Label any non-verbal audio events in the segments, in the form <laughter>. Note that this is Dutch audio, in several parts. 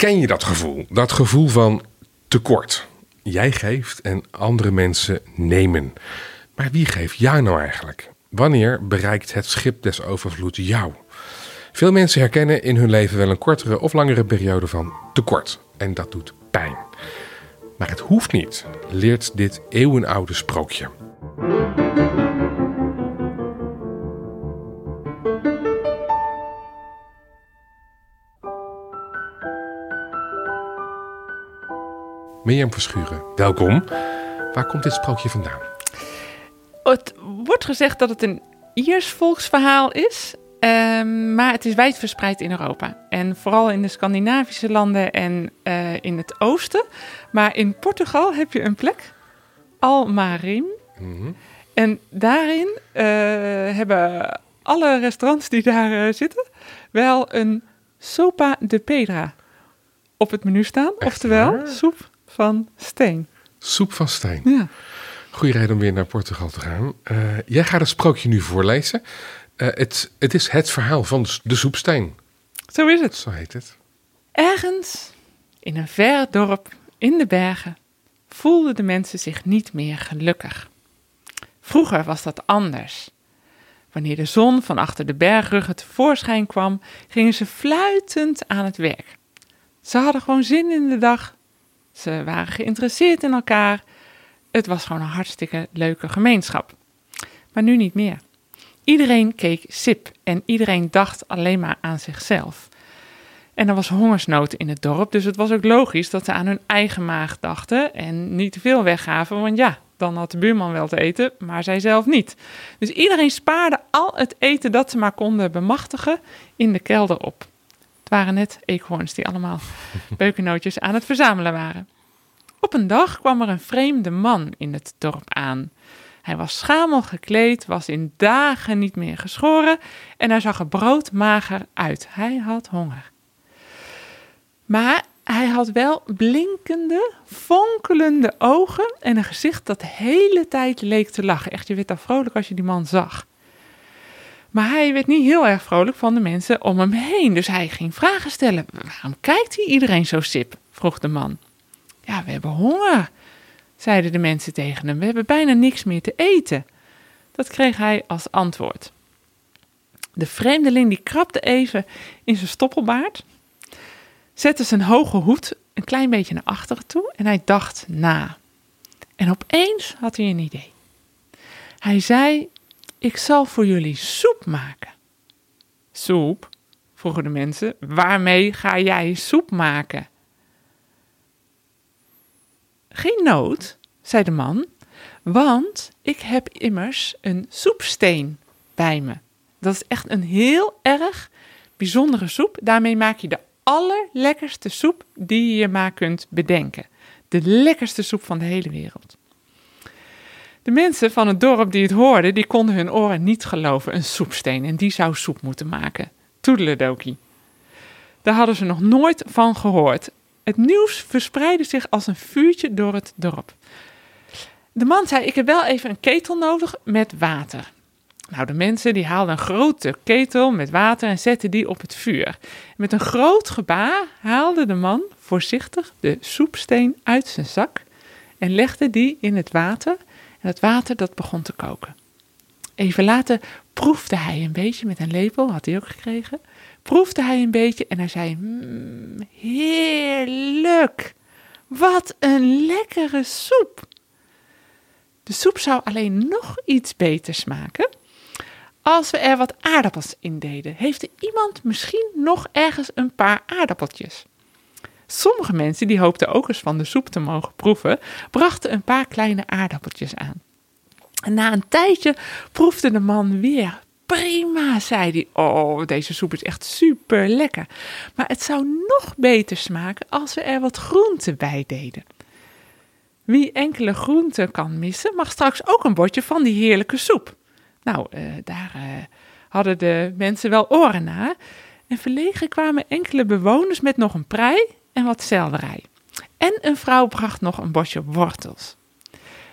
Ken je dat gevoel? Dat gevoel van tekort. Jij geeft en andere mensen nemen. Maar wie geeft jou nou eigenlijk? Wanneer bereikt het schip des overvloeds jou? Veel mensen herkennen in hun leven wel een kortere of langere periode van tekort. En dat doet pijn. Maar het hoeft niet, leert dit eeuwenoude sprookje. Mirjam Verschuren, welkom. Waar komt dit sprookje vandaan? Het wordt gezegd dat het een Iers volksverhaal is, ehm, maar het is wijd verspreid in Europa. En vooral in de Scandinavische landen en eh, in het oosten. Maar in Portugal heb je een plek, Almarim. Mhm. En daarin eh, hebben alle restaurants die daar eh, zitten wel een sopa de pedra op het menu staan. Echt oftewel soep van steen. Soep van steen. Ja. Goeie reden om weer naar Portugal te gaan. Eh, jij gaat het sprookje nu voorlezen. Eh, het, het is het verhaal van de soepsteen. Zo is het. Zo heet het. Ergens in een ver dorp in de bergen voelden de mensen zich niet meer gelukkig. Vroeger was dat anders. Wanneer de zon van achter de bergruggen tevoorschijn kwam, gingen ze fluitend aan het werk. Ze hadden gewoon zin in de dag. Ze waren geïnteresseerd in elkaar. Het was gewoon een hartstikke leuke gemeenschap. Maar nu niet meer. Iedereen keek sip en iedereen dacht alleen maar aan zichzelf. En er was hongersnood in het dorp, dus het was ook logisch dat ze aan hun eigen maag dachten en niet te veel weggaven, want ja, dan had de buurman wel te eten, maar zij zelf niet. Dus iedereen spaarde al het eten dat ze maar konden bemachtigen in de kelder op. Waren net eekhoorns die allemaal <laughs> beukennootjes aan het verzamelen waren. Op een dag kwam er een vreemde man in het dorp aan. Hij was schamel gekleed, was in dagen niet meer geschoren en hij zag er broodmager uit. Hij had honger. Maar hij had wel blinkende, fonkelende ogen en een gezicht dat de hele tijd leek te lachen. Echt, je werd daar vrolijk als je die man zag. Maar hij werd niet heel erg vrolijk van de mensen om hem heen. Dus hij ging vragen stellen. Waarom kijkt hier iedereen zo sip? vroeg de man. Ja, we hebben honger, zeiden de mensen tegen hem. We hebben bijna niks meer te eten. Dat kreeg hij als antwoord. De vreemdeling die krabde even in zijn stoppelbaard, zette zijn hoge hoed een klein beetje naar achteren toe en hij dacht na. En opeens had hij een idee. Hij zei: Ik zal voor jullie soep maken. Soep? vroegen de mensen. Waarmee ga jij soep maken? Geen nood, zei de man, want ik heb immers een soepsteen bij me. Dat is echt een heel erg bijzondere soep. Daarmee maak je de allerlekkerste soep die je je maar kunt bedenken. De lekkerste soep van de hele wereld. De mensen van het dorp die het hoorden, die konden hun oren niet geloven. Een soepsteen en die zou soep moeten maken. Toedeledokie. Daar hadden ze nog nooit van gehoord. Het nieuws verspreidde zich als een vuurtje door het dorp. De man zei: Ik heb wel even een ketel nodig met water. Nou, de mensen die haalden een grote ketel met water en zetten die op het vuur. Met een groot gebaar haalde de man voorzichtig de soepsteen uit zijn zak en legde die in het water. En het water dat begon te koken. Even later proefde hij een beetje met een lepel, had hij ook gekregen. Proefde hij een beetje en hij zei: "Mm, Heerlijk! Wat een lekkere soep! De soep zou alleen nog iets beter smaken als we er wat aardappels in deden. Heeft er iemand misschien nog ergens een paar aardappeltjes? Sommige mensen, die hoopten ook eens van de soep te mogen proeven, brachten een paar kleine aardappeltjes aan. En na een tijdje proefde de man weer. Prima, zei hij. Oh, deze soep is echt super lekker. Maar het zou nog beter smaken als we er wat groenten bij deden. Wie enkele groenten kan missen, mag straks ook een bordje van die heerlijke soep. Nou, eh, daar eh, hadden de mensen wel oren naar. En verlegen kwamen enkele bewoners met nog een prei en wat selderij. En een vrouw bracht nog een bosje wortels.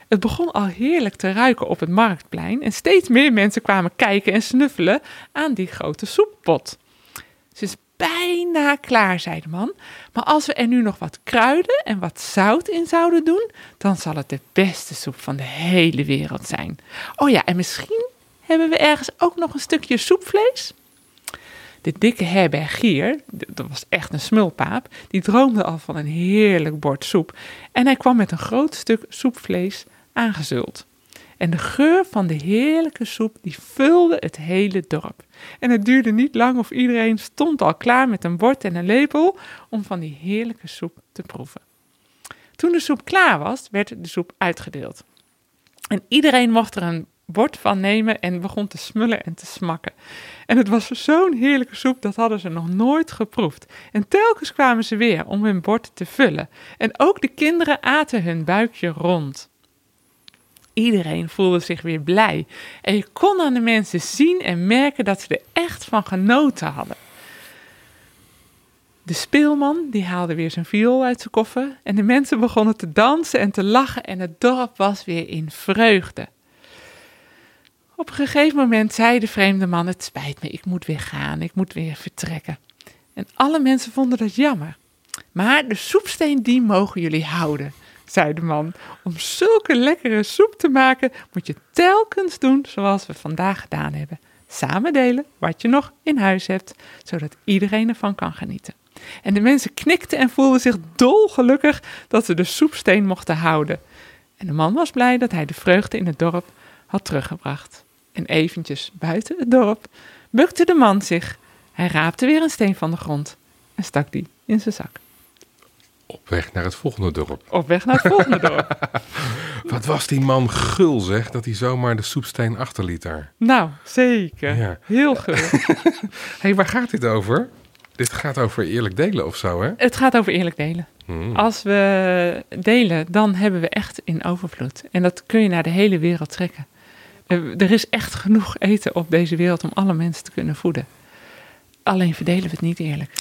Het begon al heerlijk te ruiken op het marktplein en steeds meer mensen kwamen kijken en snuffelen aan die grote soeppot. Ze bijna klaar, zei de man. Maar als we er nu nog wat kruiden en wat zout in zouden doen, dan zal het de beste soep van de hele wereld zijn. Oh ja, en misschien hebben we ergens ook nog een stukje soepvlees. De dikke herbergier, dat was echt een smulpaap, die droomde al van een heerlijk bord soep. En hij kwam met een groot stuk soepvlees aangezult. En de geur van de heerlijke soep die vulde het hele dorp. En het duurde niet lang of iedereen stond al klaar met een bord en een lepel om van die heerlijke soep te proeven. Toen de soep klaar was, werd de soep uitgedeeld. En iedereen mocht er een bord van nemen en begon te smullen en te smakken. En het was zo'n heerlijke soep, dat hadden ze nog nooit geproefd. En telkens kwamen ze weer om hun bord te vullen. En ook de kinderen aten hun buikje rond. Iedereen voelde zich weer blij. En je kon aan de mensen zien en merken dat ze er echt van genoten hadden. De speelman die haalde weer zijn viool uit zijn koffer en de mensen begonnen te dansen en te lachen en het dorp was weer in vreugde. Op een gegeven moment zei de vreemde man: Het spijt me, ik moet weer gaan, ik moet weer vertrekken. En alle mensen vonden dat jammer. Maar de soepsteen, die mogen jullie houden, zei de man. Om zulke lekkere soep te maken, moet je telkens doen zoals we vandaag gedaan hebben. Samen delen wat je nog in huis hebt, zodat iedereen ervan kan genieten. En de mensen knikten en voelden zich dolgelukkig dat ze de soepsteen mochten houden. En de man was blij dat hij de vreugde in het dorp had teruggebracht. En eventjes buiten het dorp bukte de man zich. Hij raapte weer een steen van de grond en stak die in zijn zak. Op weg naar het volgende dorp. Op weg naar het volgende dorp. <laughs> Wat was die man gul zeg, dat hij zomaar de soepsteen achterliet daar. Nou, zeker. Ja. Heel gul. Hé, <laughs> hey, waar gaat dit over? Dit gaat over eerlijk delen of zo, hè? Het gaat over eerlijk delen. Hmm. Als we delen, dan hebben we echt in overvloed. En dat kun je naar de hele wereld trekken. Er er is echt genoeg eten op deze wereld om alle mensen te kunnen voeden. Alleen verdelen we het niet eerlijk.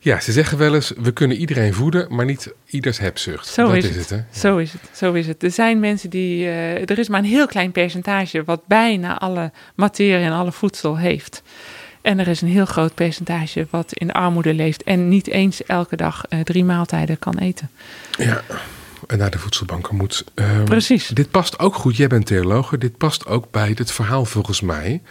Ja, ze zeggen wel eens, we kunnen iedereen voeden, maar niet ieders hebzucht. Zo dat is, is het. hè? Zo is het. Zo is het. Er zijn mensen die. eh, er is maar een heel klein percentage wat bijna alle materie en alle voedsel heeft. En er is een heel groot percentage wat in armoede leeft en niet eens elke dag eh, drie maaltijden kan eten. Ja, naar de voedselbanken moet. Ehm, Precies. Dit past ook goed, jij bent theologe, dit past ook bij het verhaal volgens mij.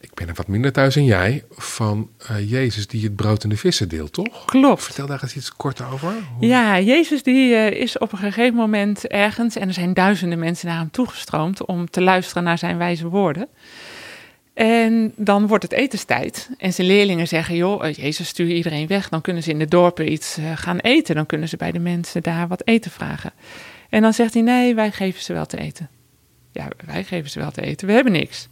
Ik ben er wat minder thuis en jij, van eh, Jezus die het brood en de vissen deelt, toch? Klopt. Vertel daar eens iets kort over. Hoe- Ja, Jezus die eh, is op een gegeven moment ergens en er zijn duizenden mensen naar hem toegestroomd om te luisteren naar zijn wijze woorden. En dan wordt het etenstijd en zijn leerlingen zeggen, joh, eh, Jezus stuur iedereen weg, dan kunnen ze in de dorpen iets eh, gaan eten, dan kunnen ze bij de mensen daar wat eten vragen. En dan zegt hij, nee, wij geven ze wel te eten. Ja, wij geven ze wel te eten, we hebben niks.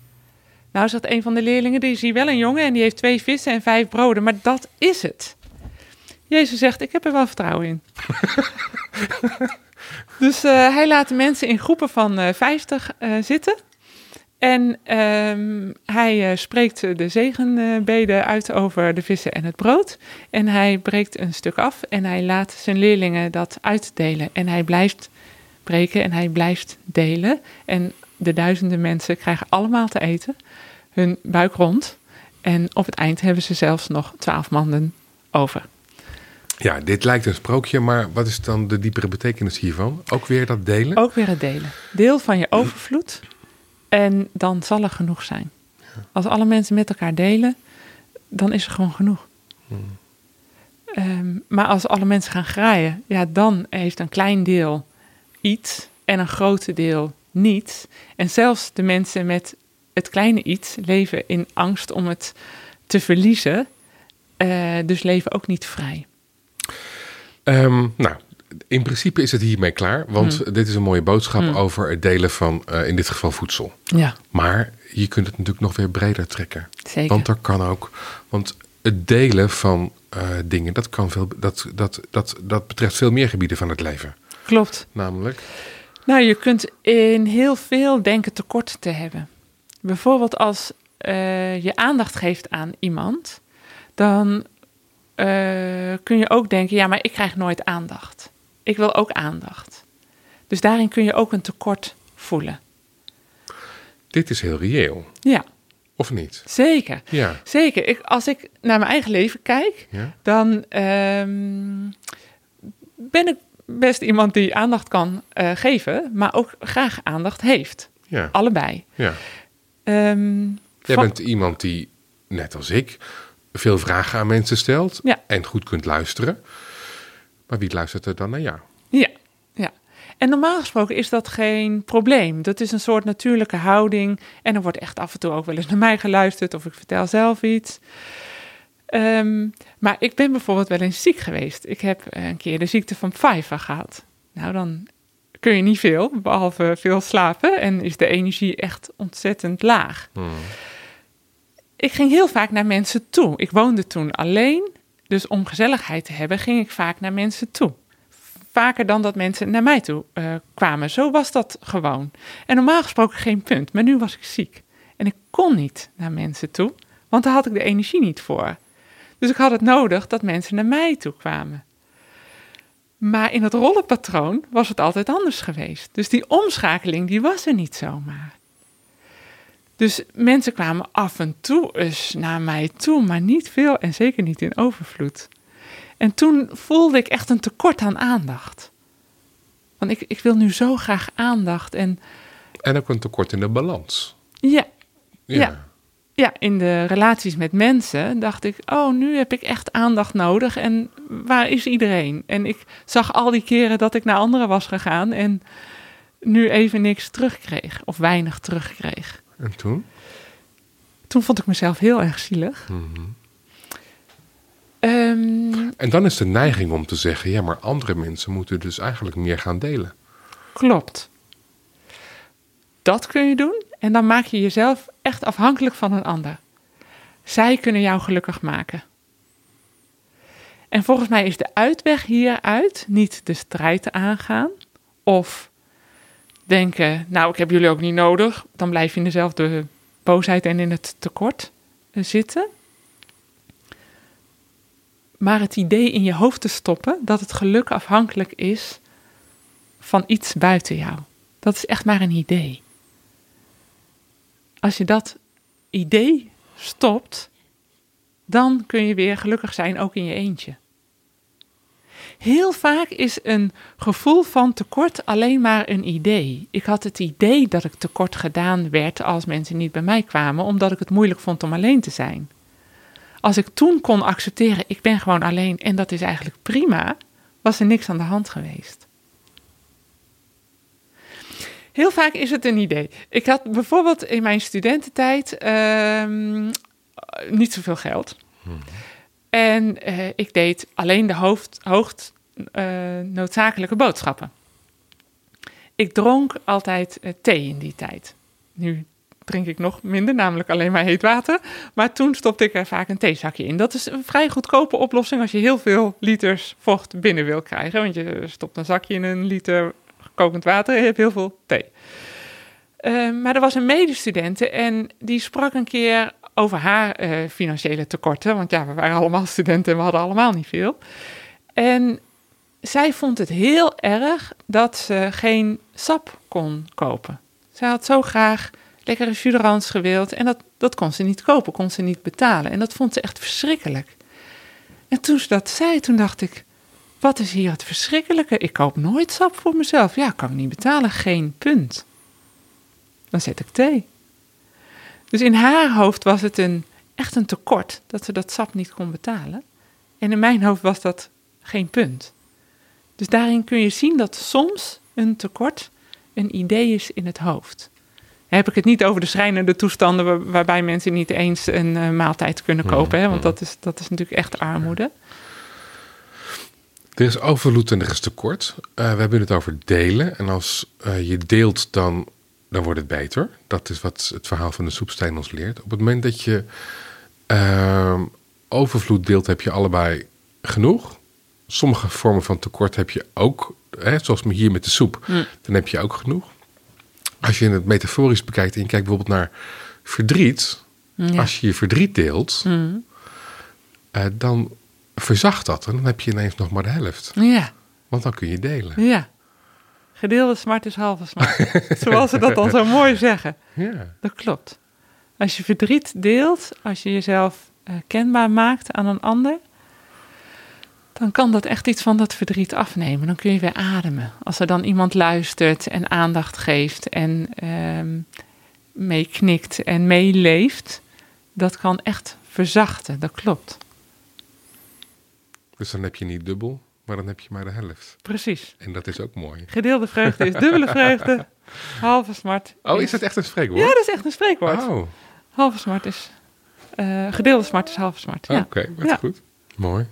Nou zegt een van de leerlingen, die is hier wel een jongen en die heeft twee vissen en vijf broden, maar dat is het. Jezus zegt, ik heb er wel vertrouwen in. <laughs> dus eh, hij laat de mensen in groepen van eh 50 eh, zitten. En ehm, hij eh, spreekt de zegenbeden uit over de vissen en het brood. En hij breekt een stuk af en hij laat zijn leerlingen dat uitdelen. En hij blijft breken en hij blijft delen. En de duizenden mensen krijgen allemaal te eten, hun buik rond. En op het eind hebben ze zelfs nog twaalf manden over. Ja, dit lijkt een sprookje, maar wat is dan de diepere betekenis hiervan? Ook weer dat delen? Ook weer het delen. Deel van je overvloed en dan zal er genoeg zijn. Als alle mensen met elkaar delen, dan is er gewoon genoeg. Ehm, maar als alle mensen gaan graaien, ja, dan heeft een klein deel iets en een grote deel niets. En zelfs de mensen met het kleine iets leven in angst om het te verliezen. eh, dus leven ook niet vrij. Ehm, nou, in principe is het hiermee klaar, want Hmm. dit is een mooie boodschap over het delen van, eh, in dit geval, voedsel. Ja, Maar je kunt het natuurlijk nog weer breder trekken. zeker. Want er kan ook, want het delen van eh, dingen, dat, kan veel, dat, dat, dat, dat betreft veel meer gebieden van het leven. Klopt. Namelijk, Nou, je kunt in heel veel denken tekort te hebben. Bijvoorbeeld als eh, je aandacht geeft aan iemand, dan kun je ook denken, ja, maar ik krijg nooit aandacht. Ik wil ook aandacht. Dus daarin kun je ook een tekort voelen. dit is heel reëel. Ja, Of niet? Zeker. Ja. Zeker. Ik, als ik naar mijn eigen leven kijk, Ja. dan ehm, ben ik best iemand die aandacht kan eh, geven, maar ook graag aandacht heeft. Ja. Allebei. ja. Jij van- bent iemand die, net als ik, veel vragen aan mensen stelt Ja. en goed kunt luisteren. Maar wie luistert er dan naar jou? Ja, ja. En normaal gesproken is dat geen probleem. Dat is een soort natuurlijke houding. En er wordt echt af en toe ook wel eens naar mij geluisterd of ik vertel zelf iets. Ehm, maar ik ben bijvoorbeeld wel eens ziek geweest. Ik heb een keer de ziekte van Pfeiffer gehad. Nou, dan kun je niet veel, behalve veel slapen. En is de energie echt ontzettend laag. Hmm. Ik ging heel vaak naar mensen toe. Ik woonde toen alleen. Dus om gezelligheid te hebben, ging ik vaak naar mensen toe. Vaker dan dat mensen naar mij toe eh, kwamen. Zo was dat gewoon. En normaal gesproken geen punt. Maar nu was ik ziek. En ik kon niet naar mensen toe, want daar had ik de energie niet voor. Dus ik had het nodig dat mensen naar mij toe kwamen. Maar in het rollenpatroon was het altijd anders geweest. Dus die omschakeling, die was er niet zomaar. Dus mensen kwamen af en toe eens naar mij toe, maar niet veel en zeker niet in overvloed. En toen voelde ik echt een tekort aan aandacht. Want ik, ik wil nu zo graag aandacht. En En ook een tekort in de balans. ja, Ja. Ja. ja, in de relaties met mensen dacht ik, oh, nu heb ik echt aandacht nodig. En waar is iedereen? En ik zag al die keren dat ik naar anderen was gegaan en nu even niks terugkreeg of weinig terugkreeg. En toen? Toen vond ik mezelf heel erg zielig. Mhm. Ehm, En dan is de neiging om te zeggen: ja, maar andere mensen moeten dus eigenlijk meer gaan delen. klopt. Dat kun je doen en dan maak je jezelf echt afhankelijk van een ander. Zij kunnen jou gelukkig maken. En volgens mij is de uitweg hieruit niet de strijd aangaan of denken, nou ik heb jullie ook niet nodig, dan blijf je in dezelfde boosheid en in het tekort eh, zitten. Maar het idee in je hoofd te stoppen dat het geluk afhankelijk is van iets buiten jou. Dat is echt maar een idee. Als je dat idee stopt, dan kun je weer gelukkig zijn, ook in je eentje. Heel vaak is een gevoel van tekort alleen maar een idee. Ik had het idee dat ik tekort gedaan werd als mensen niet bij mij kwamen, omdat ik het moeilijk vond om alleen te zijn. Als ik toen kon accepteren, ik ben gewoon alleen en dat is eigenlijk prima, was er niks aan de hand geweest. Heel vaak is het een idee. Ik had bijvoorbeeld in mijn studententijd ehm, niet zoveel geld. En eh, ik deed alleen de hoofd, hoogst eh, noodzakelijke boodschappen. Ik dronk altijd eh, thee in die tijd. Nu drink ik nog minder, namelijk alleen maar heet water. Maar toen stopte ik er vaak een theezakje in. Dat is een vrij goedkope oplossing als je heel veel liters vocht binnen wil krijgen. Want je stopt een zakje in een liter kokend water en je hebt heel veel thee. Maar er was een medestudente en die sprak een keer over haar uh, financiële tekorten. Want ja, we waren allemaal studenten en we hadden allemaal niet veel. En zij vond het heel erg dat ze geen sap kon kopen. Zij had zo graag lekkere jus gewild en dat, dat kon ze niet kopen, kon ze niet betalen. En dat vond ze echt verschrikkelijk. En toen ze dat zei, toen dacht ik, wat is hier het verschrikkelijke? Ik koop nooit sap voor mezelf. Ja, kan ik niet betalen, geen punt. Dan zet ik thee. Dus in haar hoofd was het een, echt een tekort dat ze dat sap niet kon betalen. En in mijn hoofd was dat geen punt. Dus daarin kun je zien dat soms een tekort een idee is in het hoofd. Dan heb ik het niet over de schrijnende toestanden waar, waarbij mensen niet eens een uh, maaltijd kunnen kopen. Hè? Want dat is, dat is natuurlijk echt armoede. Er is overvloed en er is tekort. Uh, we hebben het over delen. En als uh, je deelt, dan, dan wordt het beter. Dat is wat het verhaal van de soepsteen ons leert. Op het moment dat je uh, overvloed deelt, heb je allebei genoeg. Sommige vormen van tekort heb je ook. Hè, zoals hier met de soep. Mm. Dan heb je ook genoeg. Als je het metaforisch bekijkt en je kijkt bijvoorbeeld naar verdriet. Ja. Als je je verdriet deelt, mm. dan verzacht dat. En dan heb je ineens nog maar de helft. Ja. Want dan kun je delen. Ja. Gedeelde smart is halve smart. <laughs> Zoals ze dat dan zo mooi zeggen. Ja. Dat klopt. Als je verdriet deelt, als je jezelf eh, kenbaar maakt aan een ander, dan kan dat echt iets van dat verdriet afnemen. Dan kun je weer ademen. Als er dan iemand luistert en aandacht geeft en ehm, meeknikt en meeleeft, dat kan echt verzachten. Dat klopt. Dus dan heb je niet dubbel, maar dan heb je maar de helft. Precies. En dat is ook mooi. Gedeelde vreugde is dubbele <laughs> vreugde. Halve smart. Oh, is dat echt een spreekwoord? Ja, dat is echt een spreekwoord. Oh, Halve smart is. eh, gedeelde smart is halve smart. Ja. oké, wat Ja. goed. Mooi.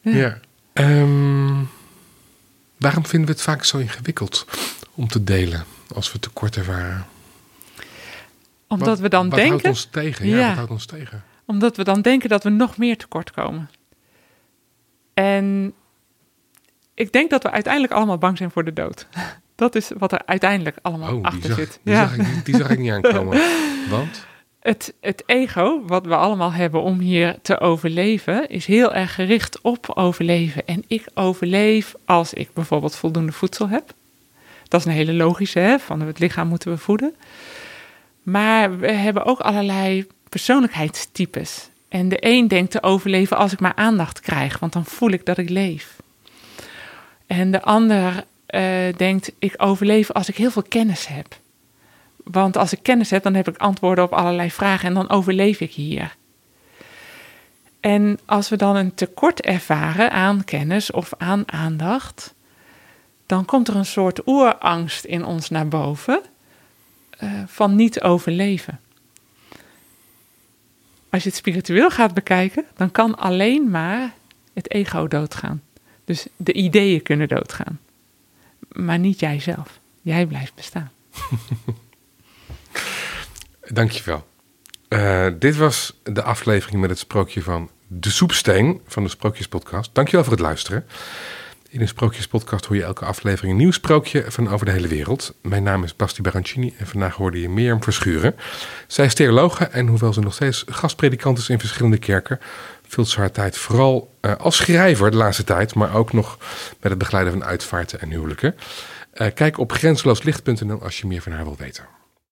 Ja. Ja. Ehm, waarom vinden we het vaak zo ingewikkeld om te delen als we tekort ervaren? Omdat Wat- we dan wat houdt denken. ons tegen? Ja, Ja. wat houdt ons tegen? Omdat we dan denken dat we nog meer tekort komen. En ik denk dat we uiteindelijk allemaal bang zijn voor de dood. Dat is wat er uiteindelijk allemaal Oh, die achter zag, zit. die, Ja. zag ik, niet- die zag ik niet aankomen. <laughs> Want? Het, het ego, wat we allemaal hebben om hier te overleven, is heel erg gericht op overleven. En ik overleef als ik bijvoorbeeld voldoende voedsel heb. Dat is een hele logische, hè? van het lichaam moeten we voeden. Maar we hebben ook allerlei persoonlijkheidstypes. En de een denkt te overleven als ik maar aandacht krijg, want dan voel ik dat ik leef. En de ander eh, denkt, ik overleef als ik heel veel kennis heb. Want als ik kennis heb, dan heb ik antwoorden op allerlei vragen en dan overleef ik hier. En als we dan een tekort ervaren aan kennis of aan aandacht, dan komt er een soort oerangst in ons naar boven eh, van niet overleven. Als je het spiritueel gaat bekijken, dan kan alleen maar het ego doodgaan. Dus de ideeën kunnen doodgaan. Maar niet jijzelf. Jij blijft bestaan. <laughs> Dankjewel. Eh dit was de aflevering met het sprookje van De Soepsteen van de Sprookjespodcast. Dankjewel voor het luisteren. In de Sprookjespodcast hoor je elke aflevering een nieuw sprookje van over de hele wereld. Mijn naam is Basti Barancini en vandaag hoorde je Mirjam Verschuren. Zij is theologe en hoewel ze nog steeds gastpredikant is in verschillende kerken... vult ze tijd vooral eh, als schrijver de laatste tijd... maar ook nog met het begeleiden van uitvaarten en huwelijken. Eh, kijk op grenzelooslicht.nl als je meer van haar wil weten.